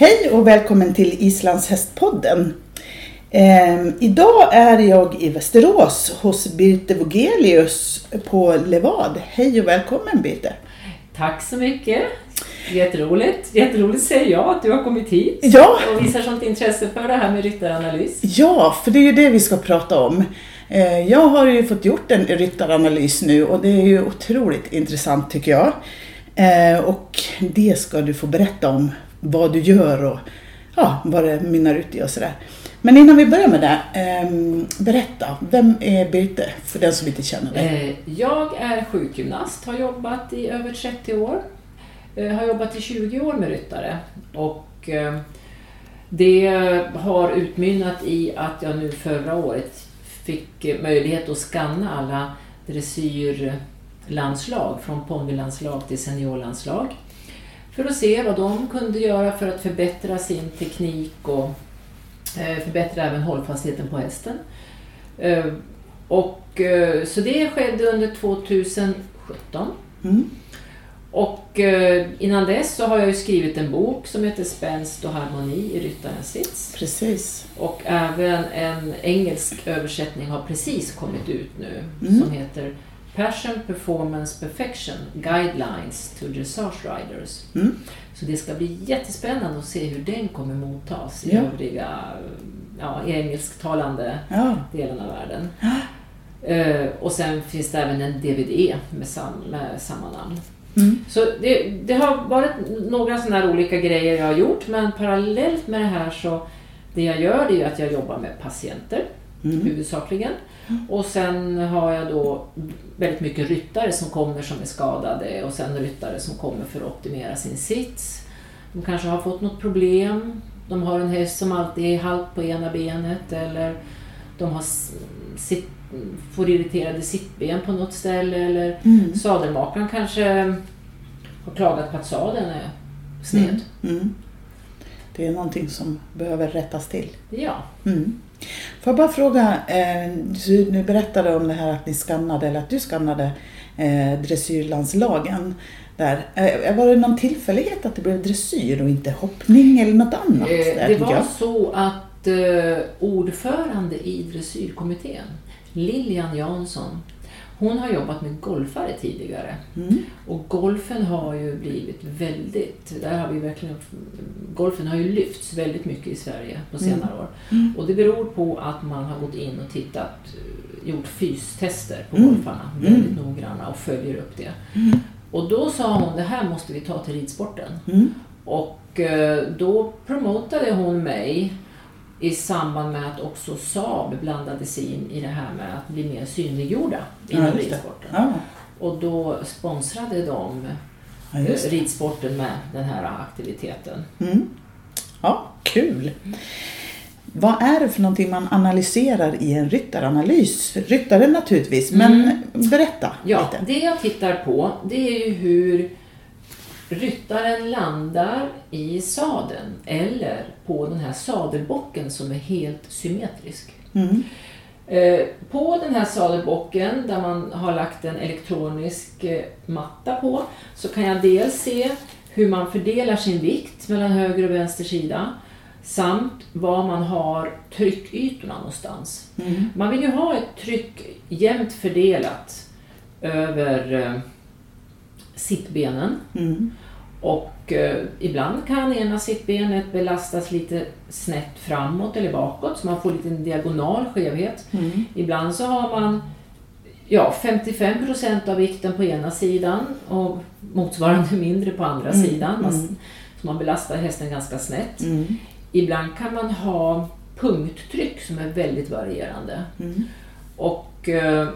Hej och välkommen till Islandshästpodden. Eh, idag är jag i Västerås hos Birte Vogelius på Levad. Hej och välkommen Birte. Tack så mycket. Jätteroligt. Jätteroligt säger jag att du har kommit hit Ja. och visar sånt intresse för det här med ryttaranalys. Ja, för det är ju det vi ska prata om. Eh, Jag har ju fått gjort en ryttaranalys nu och det är ju otroligt intressant tycker jag. Eh, Och det ska du få berätta om, vad du gör och ja, vad det mynnar ut i och sådär. Men innan vi börjar med det, eh, berätta, vem är Birte för den som inte känner dig? Eh, jag är sjukgymnast, har jobbat i över 30 år. Eh, har jobbat i 20 år med ryttare och eh, det har utmynnat i att jag nu förra året fick möjlighet att skanna alla dressyrlandslag från ponnylandslag till seniorlandslag för att se vad de kunde göra för att förbättra sin teknik och eh, förbättra även hållfastheten på hästen. Eh, Och, eh, så det skedde under 2017. Mm. Och innan dess så har jag skrivit en bok som heter Spänst och harmoni i ryttarens sits. Precis. Och även en engelsk översättning har precis kommit ut nu Mm. som heter Passion, Performance, Perfection Guidelines to Dressage Riders. Mm. Så det ska bli jättespännande att se hur den kommer mottas i Ja. övriga ja, engelsktalande Ja. delen av världen. Eh, och sen finns det även en DVD med, sam, med samma namn. Mm. Så det, det har varit några sådana här olika grejer jag har gjort men parallellt med det här så det jag gör det är att jag jobbar med patienter Mm. huvudsakligen. Och sen har jag då väldigt mycket ryttare som kommer som är skadade och sen ryttare som kommer för att optimera sin sits. De kanske har fått något problem. De har en häst som alltid är halt på ena benet eller de har sitt, får irriterade sittben på något ställe eller Mm. sadelmakaren kanske har klagat på att sadeln är sned. Mm. Det är någonting som behöver rättas till. Ja. Mm. Får jag bara fråga, eh, du nu berättade om det här att ni skannade, eller att du skannade eh, dressyrlandslagen där. Eh, var det någon tillfällighet att det blev dressyr och inte hoppning eller något annat? Eh, där, det var jag? så att eh, ordförande i dressyrkommittén, Lilian Jansson, hon har jobbat med golfare tidigare. Mm. Och golfen har ju blivit väldigt, där har vi verkligen, golfen har ju lyfts väldigt mycket i Sverige på senare år. Mm. Och det beror på att man har gått in och tittat, gjort fystester på Mm. golfarna väldigt noggranna och följer upp det. Och då sa hon, det här måste vi ta till ridsporten. Mm. Och eh, då promotade hon mig i samband med att också Saab blandade sig in i det här med att bli mer synliggjorda inom Ja, ridsporten. Ja, Och då sponsrade de ja, ridsporten med den här aktiviteten. Mm. Ja, kul. Vad är det för någonting man analyserar i en ryttaranalys? Ryttare naturligtvis, men Mm. berätta Ja, lite. det jag tittar på det är ju hur ryttaren landar i sadeln eller på den här sadelbocken som är helt symmetrisk. Mm. Eh, På den här sadelbocken där man har lagt en elektronisk eh, matta på så kan jag dels se hur man fördelar sin vikt mellan höger och vänster sida samt var man har tryckytorna någonstans. Mm. Man vill ju ha ett tryck jämnt fördelat över eh, sittbenen Mm. och eh, ibland kan ena sittbenet belastas lite snett framåt eller bakåt så man får lite en diagonal skevhet. Mm. Ibland så har man ja, 55 procent av vikten på ena sidan och motsvarande mindre på andra Mm, sidan. Man, mm. Så man belastar hästen ganska snett. Mm. Ibland kan man ha punkttryck som är väldigt varierande. Mm. Och eh,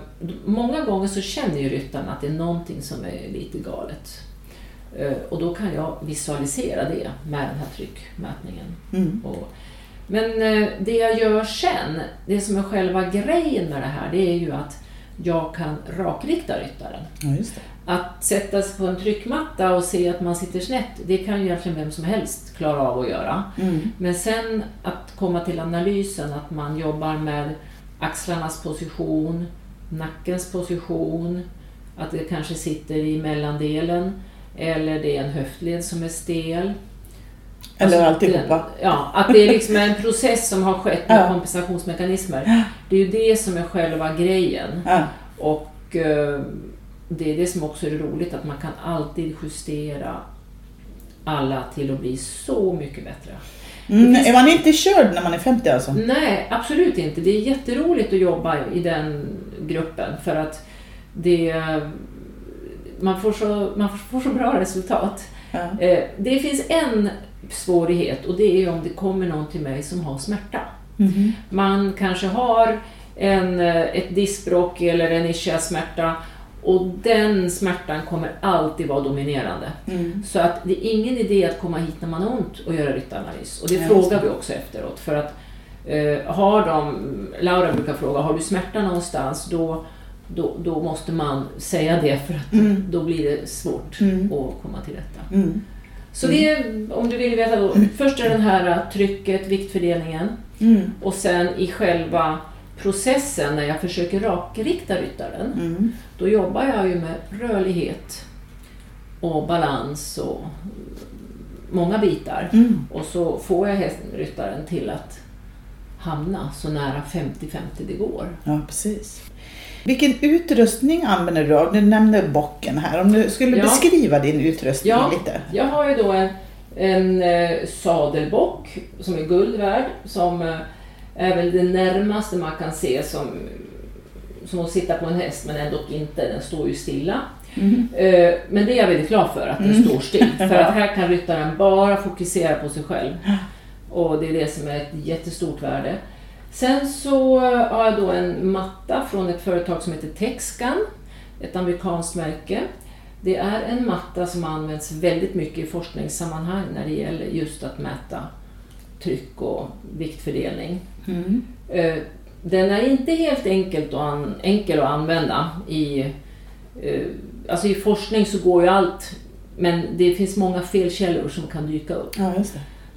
många gånger så känner ju ryttaren att det är någonting som är lite galet. Eh, och då kan jag visualisera det med den här tryckmätningen. Mm. Och, men eh, det jag gör sen, det som är själva grejen med det här, det är ju att jag kan rakrikta ryttaren. Ja. Att sätta sig på en tryckmatta och se att man sitter snett, det kan ju egentligen vem som helst klara av att göra. Mm. Men sen att komma till analysen, att man jobbar med axlarnas position, nackens position, att det kanske sitter i mellandelen eller det är en höftled som är stel. Eller Alltså, alltihopa. det- Ja, att det är liksom en process som har skett med Ja. kompensationsmekanismer. Det är ju det som är själva grejen. Ja. Och eh, det är det som också är roligt, att man kan alltid justera alla till att bli så mycket bättre. Mm, finns- Är man inte körd när man är 50 alltså? Nej, absolut inte. Det är jätteroligt att jobba i den gruppen för att det, man, får så, man får så bra resultat. Ja. Eh, Det finns en svårighet och det är om det kommer någon till mig som har smärta. Mhm. Man kanske har en, eh, ett diskbråck eller en ischiasmärta och den smärtan kommer alltid vara dominerande. Mm. Så att det är ingen idé att komma hit när man har ont och göra ryttanalys. Och det Ja, frågar det. vi också efteråt. För att eh, har de, Laura brukar fråga, har du smärta någonstans? Då, då, då måste man säga det för att Mm. då blir det svårt Mm. att komma till rätta. Mm. Så det är, om du vill veta då, först är den här trycket, viktfördelningen Mm. och sen i själva processen när jag försöker rakrikta ryttaren, Mm. då jobbar jag ju med rörlighet och balans och många bitar. Mm. Och så får jag ryttaren till att hamna så nära 50-50 det går. Ja, precis. Vilken utrustning använder du? Du nämnde bocken här. Om du skulle Ja. beskriva din utrustning Ja. lite. Jag har ju då en, en eh, sadelbock som är guld värd, som eh, är väl det närmaste man kan se som, som att sitta på en häst, men ändå inte, den står ju stilla. Mm. Eh, Men det är jag väldigt glad för, att den Mm. står still. För att här kan ryttaren bara fokusera på sig själv. Och det är det som är ett jättestort värde. Sen så har jag då en matta från ett företag som heter Texcan, ett amerikanskt märke. Det är en matta som används väldigt mycket i forskningssammanhang när det gäller just att mäta tryck och viktfördelning. Mm. Eh, Den är inte helt enkelt an, enkel att använda. I, eh, alltså I forskning så går ju allt, men det finns många felkällor som kan dyka upp. Ja.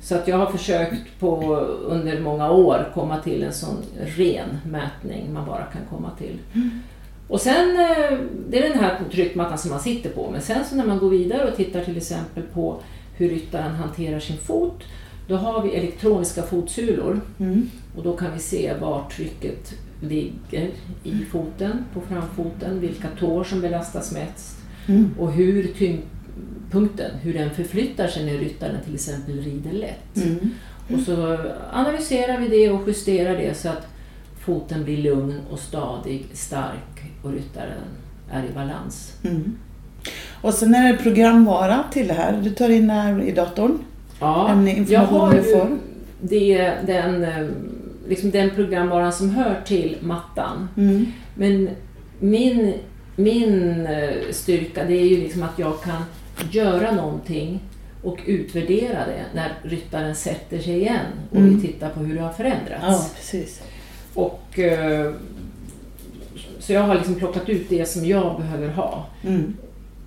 Så att jag har försökt på, under många år komma till en sån ren mätning man bara kan komma till. Och sen, eh, det är den här tryckmattan som man sitter på, men sen så när man går vidare och tittar till exempel på hur ryttaren hanterar sin fot, då har vi elektroniska fotsulor. Mm. Och då kan vi se var trycket ligger i foten, på framfoten, vilka tår som belastas mest Mm. och hur tyngdpunkten, hur den förflyttar sig när ryttaren till exempel rider lätt. Mm. Och så analyserar vi det och justerar det så att foten blir lugn och stadig, stark och ryttaren är i balans. Mm. Och sen är det programvara till det här. Du tar in det här i datorn. Ja, jag har du ju får. det, den, liksom den programvaran som hör till mattan. Mm. Men min, min eh, styrka det är ju liksom att jag kan göra någonting och utvärdera det när ryttaren sätter sig igen och Mm. vi tittar på hur det har förändrats. Ja. Och, eh, så jag har liksom plockat ut det som jag behöver ha Mm.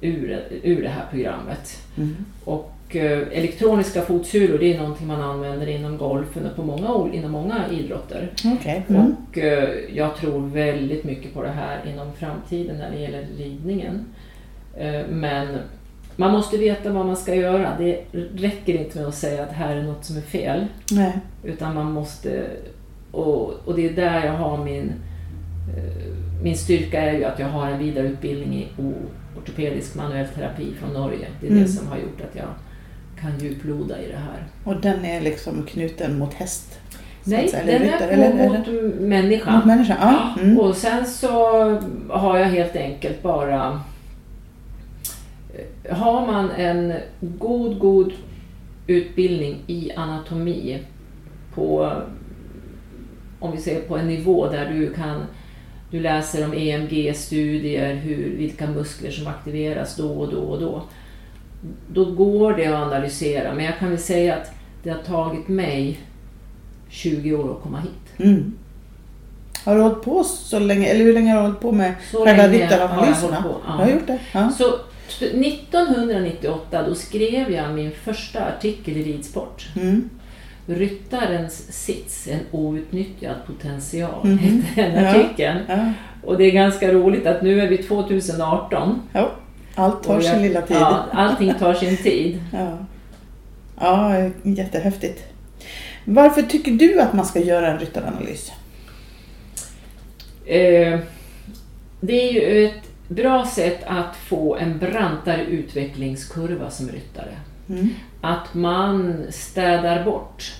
ur, ur det här programmet. Mm. Och eh, elektroniska fotsulor det är någonting man använder inom golfen och på många, inom många idrotter. Okej. Mm. Och eh, jag tror väldigt mycket på det här inom framtiden när det gäller ridningen. Eh, men man måste veta vad man ska göra. Det räcker inte med att säga att här är något som är fel. Nej. Utan man måste... Och, och det är där jag har min... Min styrka är ju att jag har en vidareutbildning i ortopedisk manuell terapi från Norge. Det är Mm. det som har gjort att jag kan djuploda i det här. Och den är liksom knuten mot häst? Nej, den ryttare, är på, eller- mot eller- människa. Mot människa? Ja. Mm. Och sen så har jag helt enkelt bara... eh, Har man en god, god utbildning i anatomi på, om vi säger på en nivå där du kan du läser om EMG-studier, hur, vilka muskler som aktiveras då och då och då. Då går det att analysera, men jag kan väl säga att det har tagit mig 20 år att komma hit. Mm. Har du hållit på så länge, eller hur länge har du hållit på med Så själva har jag ryttaranalyserna? hållit på, ja. Du har gjort det? Ja. Så 1998 då skrev jag min första artikel i Ridsport. Mm. Ryttarens sits, en outnyttjad potential, Mhm. hette den Ja. artikeln. Ja. Och det är ganska roligt att nu är vi 2018. ja. Allt tar och sin jag- lilla tid. Ja, allting tar sin tid. Ja. Ja, jättehäftigt. Varför tycker du att man ska göra en ryttaranalys? Eh, det är ju ett bra sätt att få en brantare utvecklingskurva som ryttare. Mm. Att man städar bort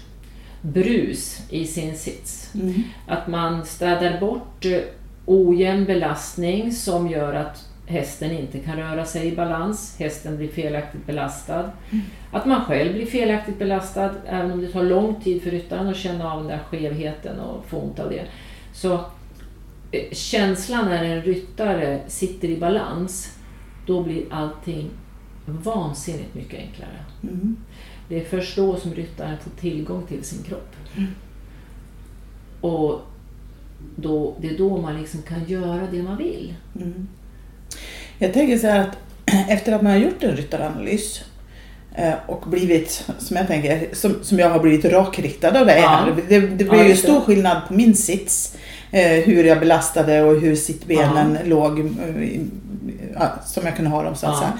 brus i sin sits. Mm. Att man städar bort eh, ojämn belastning som gör att hästen inte kan röra sig i balans, hästen blir felaktigt belastad. Mm. Att man själv blir felaktigt belastad, även om det tar lång tid för ryttaren att känna av den där skevheten och få ont av det. Så eh, känslan när en ryttare sitter i balans, då blir allting vansinnigt mycket enklare. Mm. Det är först då som ryttaren får tillgång till sin kropp. Mm. Och då, det är då man liksom kan göra det man vill. Mm. Jag tänker så här att efter att man har gjort en ryttaranalys eh, och blivit, som jag tänker, som, som jag har blivit rakriktad av det Ja. här. Det, det Ja, blir ju just det. stor skillnad på min sits, eh, hur jag belastade och hur sittbenen låg, eh, ja, som jag kunde ha dem så att Ja. säga.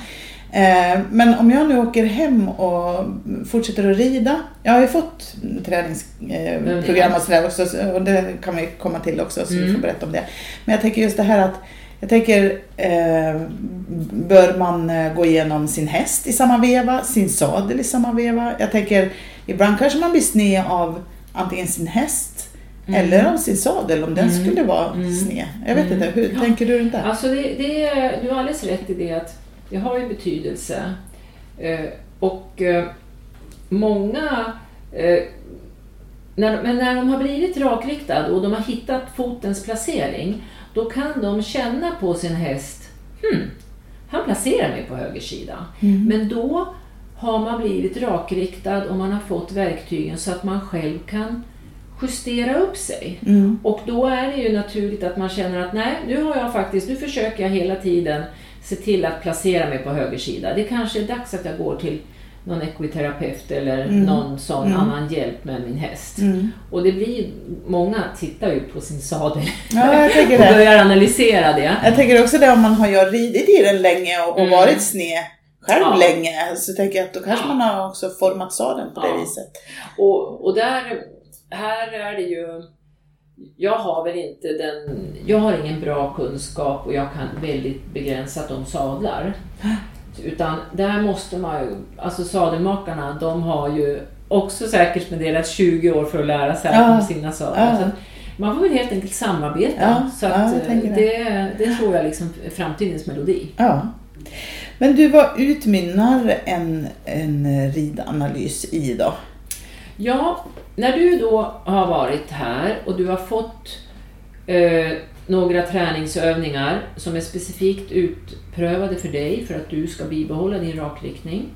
Men om jag nu åker hem och fortsätter att rida. Jag har ju fått träningsprogram och sådär också så- och det kan vi komma till också så vi Mm. får berätta om det. Men jag tänker just det här att jag tänker, eh, bör man eh, gå igenom sin häst i samma veva, sin sadel i samma veva? Jag tänker, ibland kanske man blir sned av antingen sin häst Mm. eller av sin sadel om den Mm. skulle vara Mm. sned. Jag vet Mm. inte, hur Ja. tänker du runt det? Alltså det, det är, du har alldeles rätt i det att det har ju betydelse. Eh, och eh, många, eh, när, men när de har blivit rakriktade och de har hittat fotens placering, då kan de känna på sin häst, hmm, han placerar mig på höger sida. Mm. Men då har man blivit rakriktad och man har fått verktygen så att man själv kan justera upp sig. Mm. Och då är det ju naturligt att man känner att nej, nu har jag faktiskt, nu försöker jag hela tiden se till att placera mig på höger sida. Det kanske är dags att jag går till någon ekviterapeut eller Mm. någon sån Mm. annan hjälp med min häst. Mm. Och det blir många tittar ju på sin sadel Ja, och det. börjar analysera det. Jag tänker också det om man har ridit i den länge och, och Mm. varit sned själv Ja. länge. Så tänker jag att då kanske Ja. man har också format sadeln på det viset. Och, och där, här är det ju... Jag har väl inte den... Jag har ingen bra kunskap och jag kan väldigt begränsat om sadlar. Utan där måste man ju... Alltså sadelmakarna, de har ju också säkert spenderat 20 år för att lära sig Ja. om sina sadlar. Ja. Man får väl helt enkelt samarbeta. Ja, Så ja, det, det tror jag liksom är framtidens melodi. Ja. Men du, vad utmynnar en, en ridanalys i då? Ja, när du då har varit här och du har fått eh, några träningsövningar som är specifikt utprövade för dig för att du ska bibehålla din rakriktning.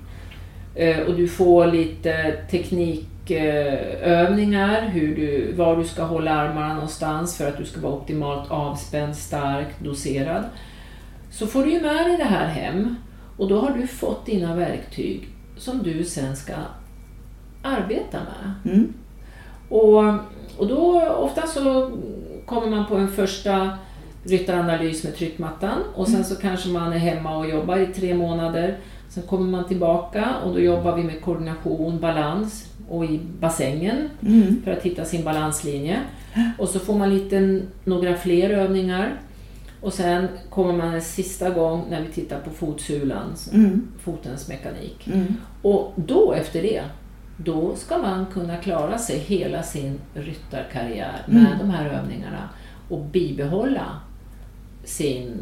Eh, och du får lite teknikövningar, hur du, var du ska hålla armarna någonstans för att du ska vara optimalt avspänd, stark, doserad. Så får du ju med dig det här hem och då har du fått dina verktyg som du sen ska arbeta med. Mm. Och, och då ofta så kommer man på en första ryttaranalys med tryckmattan och sen så kanske man är hemma och jobbar i tre månader. Sen kommer man tillbaka och då jobbar vi med koordination, balans och i bassängen Mm. för att hitta sin balanslinje. Och så får man lite, några fler övningar. Och sen kommer man en sista gång när vi tittar på fotsulan, Mm. fotens mekanik. Mm. Och då efter det, då ska man kunna klara sig hela sin ryttarkarriär med Mm. de här övningarna och bibehålla sin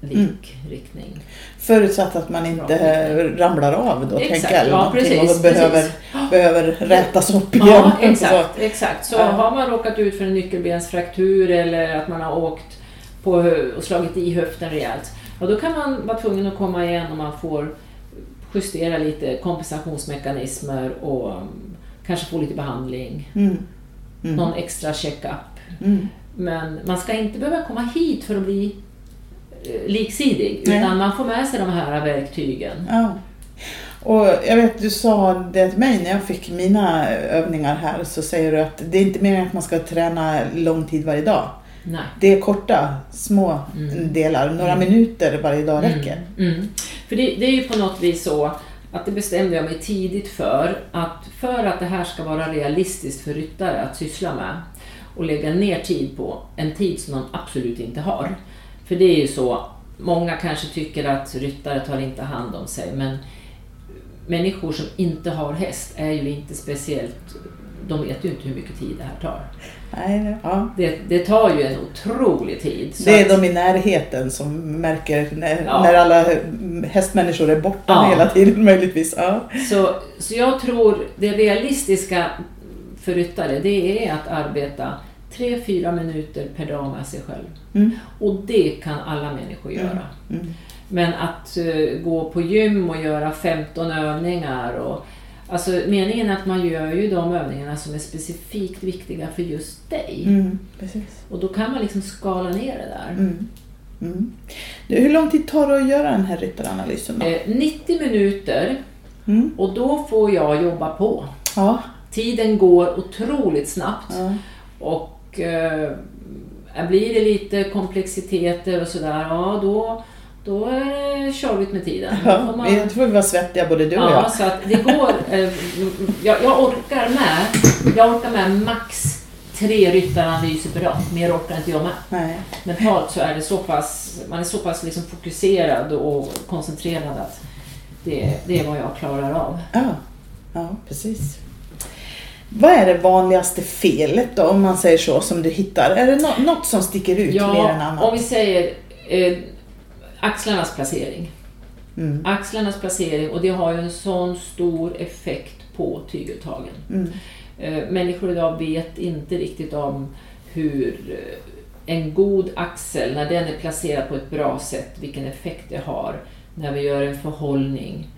likriktning. Förutsatt att man inte ramlar av då, Exakt, tänker jag. Ja, precis, och behöver, precis. behöver rätas upp igen. Ja, Så. exakt. exakt. Så Ja. har man råkat ut för en nyckelbensfraktur eller att man har åkt på och slagit i höften rejält, ja, då kan man vara tvungen att komma igen och man får justera lite kompensationsmekanismer och um, kanske få lite behandling, Mm. Mm. någon extra checkup. Mm. Men man ska inte behöva komma hit för att bli eh, liksidig, Nej. utan man får med sig de här verktygen. Ja. Och jag vet, du sa det till mig när jag fick mina övningar här, så säger du att det är inte meningen att man ska träna lång tid varje dag. Nej. Det är korta, små Mm. delar. Några Mm. minuter varje dag räcker. Mm, mm. För det, det är ju på något vis så att det bestämde jag mig tidigt för att för att det här ska vara realistiskt för ryttare att syssla med och lägga ner tid på, en tid som de absolut inte har. För det är ju så, många kanske tycker att ryttare tar inte hand om sig men människor som inte har häst är ju inte speciellt, de vet ju inte hur mycket tid det här tar. Nej, ja. Det, det tar ju en otrolig tid. Det är att- de i närheten som märker när, Ja. när alla hästmänniskor är borta Ja. hela tiden möjligtvis. Ja. Så, så jag tror det realistiska för ryttare det är att arbeta 3-4 minuter per dag med sig själv. Mm. Och det kan alla människor göra. Mm. Men att eh, gå på gym och göra 15 övningar och Alltså meningen är att man gör ju de övningarna som är specifikt viktiga för just dig. Mm. Och då kan man liksom skala ner det där. Mm. Mm. Du, hur lång tid tar det att göra den här ryttaranalysen då? Eh, 90 minuter Mm. och då får jag jobba på. Ja. Tiden går otroligt snabbt. ja. Och eh, blir det lite komplexiteter och sådär, ja då, då är det körigt med tiden. Ja, man- jag tror vi var svettiga både du och ja, jag. så att det går. Eh, jag, jag orkar med, jag orkar med max tre ryttaranalyser per dag. Mer orkar inte jag med. Nej. Mentalt så är det så pass, man är så pass liksom fokuserad och koncentrerad att det, det är vad jag klarar av. Ja. ja, precis. Vad är det vanligaste felet då, om man säger så, som du hittar? Är det nå- något som sticker ut mer än Ja, annat? om vi säger eh, axlarnas placering. Mm. Axlarnas placering och det har ju en sån stor effekt på tygeltagen. Mm. Eh, människor idag vet inte riktigt om hur eh, en god axel, när den är placerad på ett bra sätt, vilken effekt det har när vi gör en förhållning.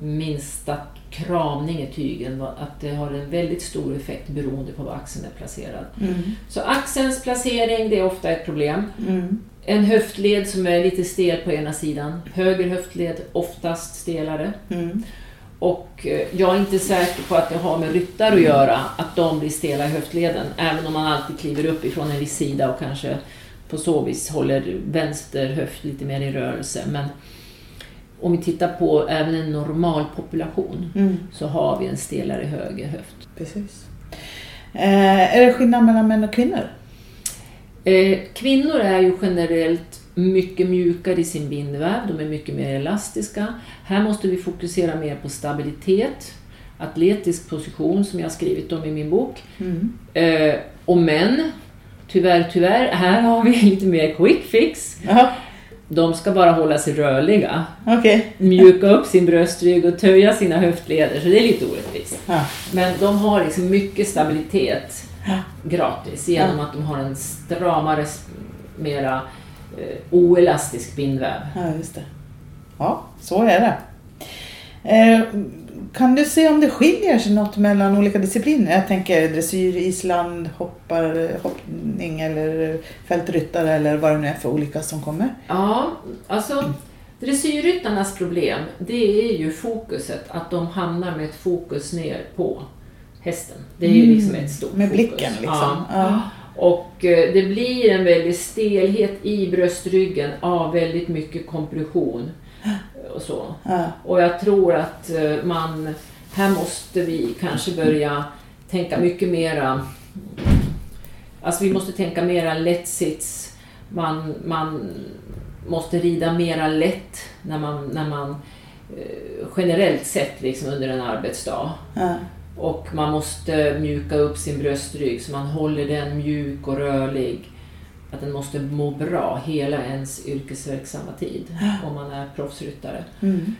Minsta kramning i tygen, att det har en väldigt stor effekt beroende på var axeln är placerad. Mm. Så axelns placering, det är ofta ett problem. Mm. En höftled som är lite stel på ena sidan. Höger höftled, oftast stelare. Mm. Och eh, jag är inte säker på att det har med ryttare att göra, att de blir stela i höftleden. Även om man alltid kliver upp ifrån en viss sida och kanske på så vis håller vänster höft lite mer i rörelse. Men om vi tittar på även en normal population Mm. så har vi en stelare höger höft. Precis. Eh, är det skillnad mellan män och kvinnor? Eh, kvinnor är ju generellt mycket mjukare i sin bindväv, de är mycket mer elastiska. Här måste vi fokusera mer på stabilitet, atletisk position som jag har skrivit om i min bok. Mm. Eh, och män, tyvärr, tyvärr, här har vi lite mer quick fix. Jaha, De ska bara hålla sig rörliga, okej. mjuka upp sin bröstrygg och töja sina höftleder, så det är lite orättvist. Ja. Men de har liksom mycket stabilitet Ja. gratis genom att de har en stramare, mera eh, oelastisk bindväv. ja, just det. Ja, så är det. Eh, kan du se om det skiljer sig något mellan olika discipliner? Jag tänker dressyr, island, hoppar, hoppning eller fältryttare eller vad det nu är för olika som kommer. Ja, alltså dressyrryttarnas problem det är ju fokuset, att de hamnar med ett fokus ner på hästen. Det är ju Mm, liksom ett stort med fokus. blicken liksom. Ja. Ja. Och eh, det blir en väldig stelhet i bröstryggen av väldigt mycket kompression. Och så. Ja. Och jag tror att eh, man, här måste vi kanske börja tänka mycket mera, alltså vi måste tänka mera lättsits, man, man måste rida mera lätt när man, när man eh, generellt sett liksom under en arbetsdag. Ja. Och man måste mjuka upp sin bröstrygg så man håller den mjuk och rörlig. Att den måste må bra hela ens yrkesverksamma tid om man är proffsryttare. Mm.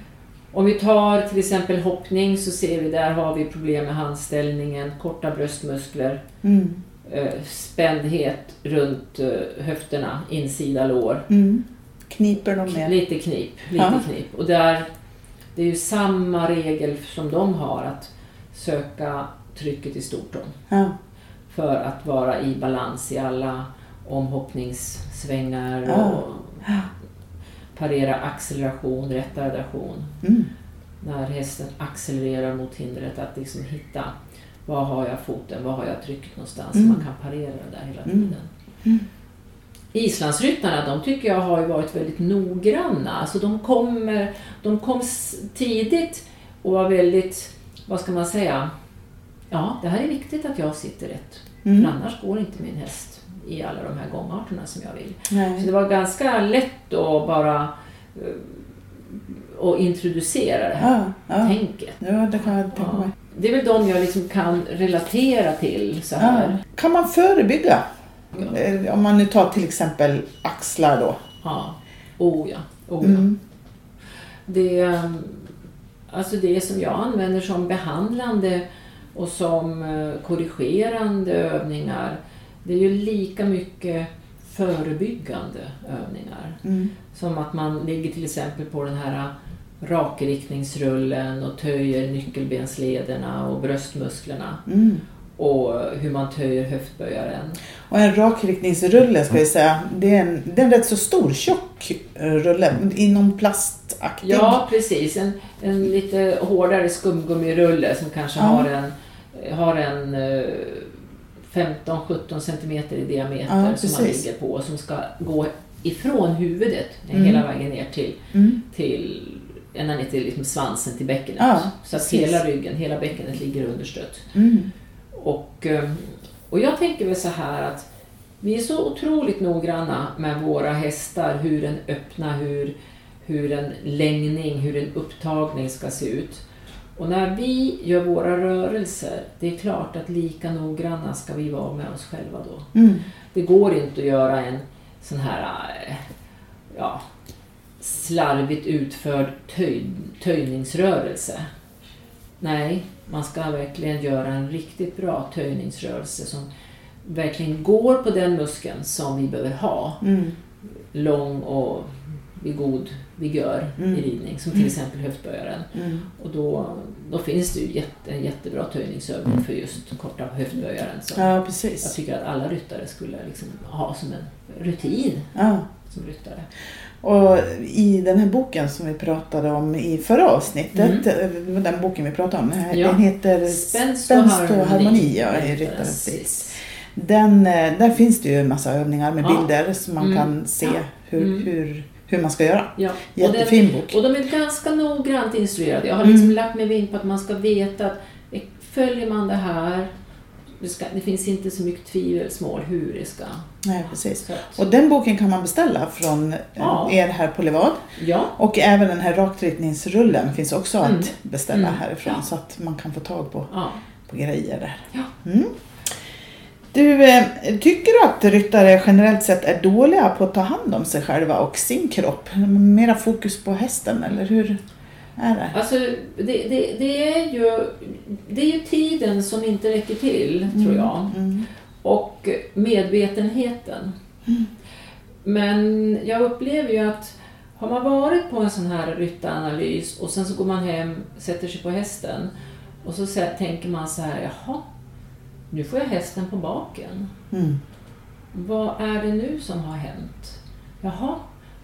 Om vi tar till exempel hoppning så ser vi där har vi problem med handställningen, korta bröstmuskler, Mm. eh, spändhet runt eh, höfterna, insida lår. Mm. Kniper de med? Lite knip, lite Ja. knip. Och där, det är ju samma regel som de har att söka trycket i stortån Ja. för att vara i balans i alla omhoppningssvängar Ja. och parera acceleration, retardation. Mm. När hästen accelererar mot hindret, att liksom hitta var har jag foten, var har jag trycket någonstans, Mm. så man kan parera det där hela Mm. tiden. Mm. Islandsryttarna, de tycker jag har varit väldigt noggranna. Alltså de kom, de kom tidigt och var väldigt, vad ska man säga, ja det här är viktigt att jag sitter rätt. Mm. För annars går inte min häst i alla de här gångarterna som jag vill. Så Nej. det var ganska lätt att bara eh, att introducera det här Ja, ja. tänket. ja, det kan jag tänka Ja. mig. Det är väl de jag liksom kan relatera till så Ja. här. Kan man förebygga? Ja. Eh, Om man nu tar till exempel axlar då. Ja. Oh ja. Oh, ja. Mm. Det, ehm, alltså det som jag använder som behandlande och som eh, korrigerande övningar, det är ju lika mycket förebyggande övningar. Mm. Som att man ligger till exempel på den här rakriktningsrullen och töjer nyckelbenslederna och bröstmusklerna. Mm. Och hur man töjer höftböjaren. Och en rakriktningsrulle ska vi säga, det är en, det är en rätt så stor tjock rulle inom plastaktig. Ja, precis. En, en lite hårdare skumgummirulle som kanske Ja. har en, har en eh, 15-17 centimeter i diameter Ja, som man ligger på och som ska gå ifrån huvudet Mm. hela vägen ner till, Mm. till ända ner till liksom svansen till bäckenet. Ja, så att precis. hela ryggen, hela bäckenet ligger understött. Mm. Och, eh, och jag tänker väl så här att vi är så otroligt noggranna med våra hästar, hur en öppna, hur, hur en längning, hur en upptagning ska se ut. Och när vi gör våra rörelser, det är klart att lika noggranna ska vi vara med oss själva då. Mm. Det går inte att göra en sån här eh, ja, slarvigt utförd töj, töjningsrörelse. Nej, man ska verkligen göra en riktigt bra töjningsrörelse som verkligen går på den muskeln som vi behöver ha. Mm. Lång och vid god vigör Mm. i ridning, som till exempel höftböjaren. Mm. Och då, då finns det ju jätte, en jättebra töjningsövning för just korta höftböjaren som Ja, jag precis. tycker att alla ryttare skulle liksom ha som en rutin Ja. som ryttare. Och i den här boken som vi pratade om i förra avsnittet, eh, det var den boken vi pratade om, den här- Ja. den heter Spänst och harmoni. harmoni ja, i Ryttarens sits. Den, eh, där finns det ju en massa övningar med Ja. bilder som man Mm. kan se hur, Mm. hur, hur man ska göra. Ja. Och, den, Jättefin bok. och de är ganska noggrant instruerade. Jag har liksom Mm. lagt mig vinn på att man ska veta att eh, följer man det här, det, ska, det finns inte så mycket tvivelsmål hur det ska... Nej, precis. Och den boken kan man beställa från eh, Ja. er här på Levad. ja, Och även den här rakriktningsrullen finns också Mm. att beställa Mm. härifrån Ja. så att man kan få tag på, ja. på grejer där. Ja. Mm. Du, eh, tycker du att ryttare generellt sett är dåliga på att ta hand om sig själva och sin kropp? Mera fokus på hästen eller hur är det? Alltså, det, det, det, är ju, det är ju tiden som inte räcker till, tror jag. Mm. och medvetenheten. Men jag upplever ju att har man varit på en sån här ryttaranalys och sen så går man hem, sätter sig på hästen och så tänker man så här, jaha, nu får jag hästen på baken. Mm. Vad är det nu som har hänt? Jaha,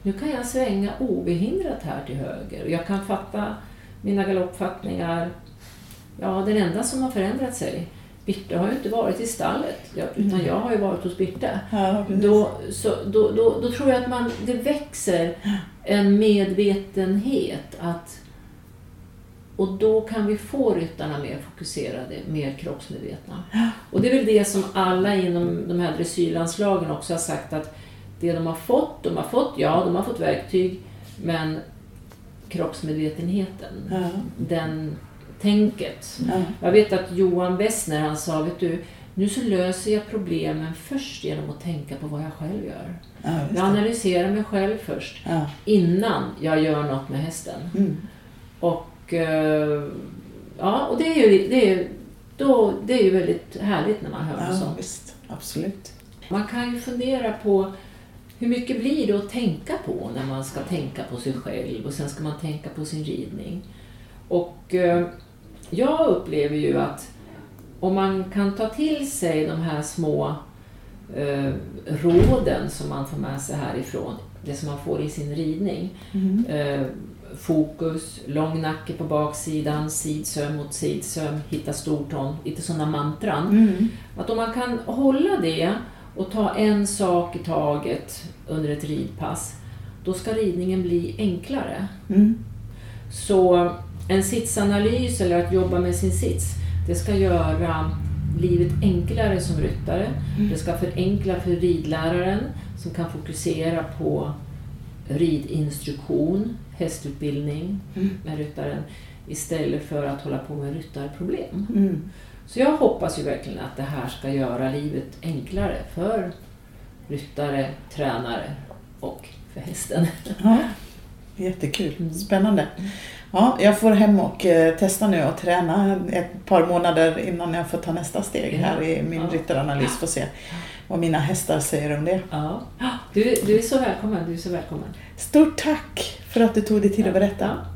nu kan jag svänga obehindrat här till höger. Jag kan fatta mina galoppfattningar. Ja, den enda som har förändrat sig, Birte har ju inte varit i stallet, utan Mm. jag har ju varit hos Birte. Ja. Då, så, då, då, då tror jag att man, det växer en medvetenhet att och då kan vi få ryttarna mer fokuserade, mer kroppsmedvetna. Och det är väl det som alla inom de här dressyrlandslagen också har sagt att det de har fått, de har fått, ja, de har fått verktyg, men kroppsmedvetenheten, Ja. den tänket. Ja. Jag vet att Johan Wessner han sa, vet du, nu så löser jag problemen först genom att tänka på vad jag själv gör. Ja, Jag analyserar mig själv först, innan jag gör något med hästen. Mm. Och, eh, ja, och det är ju, det är, då, det är ju väldigt härligt när man hör ja, sånt. visst. Absolut. Man kan ju fundera på hur mycket blir det att tänka på när man ska tänka på sig själv och sen ska man tänka på sin ridning. Och eh, jag upplever ju att om man kan ta till sig de här små eh, råden som man får med sig härifrån, det som man får i sin ridning. Mm. Eh, fokus, lång nacke på baksidan, sidsöm mot sidsöm, hitta stortån, lite sådana mantran. Mm. Att om man kan hålla det och ta en sak i taget under ett ridpass, då ska ridningen bli enklare. Mm. Så en sitsanalys eller att jobba med sin sits, det ska göra livet enklare som ryttare. Mm. Det ska förenkla för ridläraren som kan fokusera på ridinstruktion, hästutbildning Mm. med ryttaren istället för att hålla på med ryttarproblem. Mm. Så jag hoppas ju verkligen att det här ska göra livet enklare för ryttare, tränare och för hästen. Ja, jättekul, Mm. spännande. Ja, jag får hem och eh, testa nu och träna ett par månader innan jag får ta nästa steg här i min Ja. ryttaranalys. Får se vad mina hästar säger om det. Ja. Du, du är så välkommen, du är så välkommen. Stort tack för att du tog dig tid att berätta.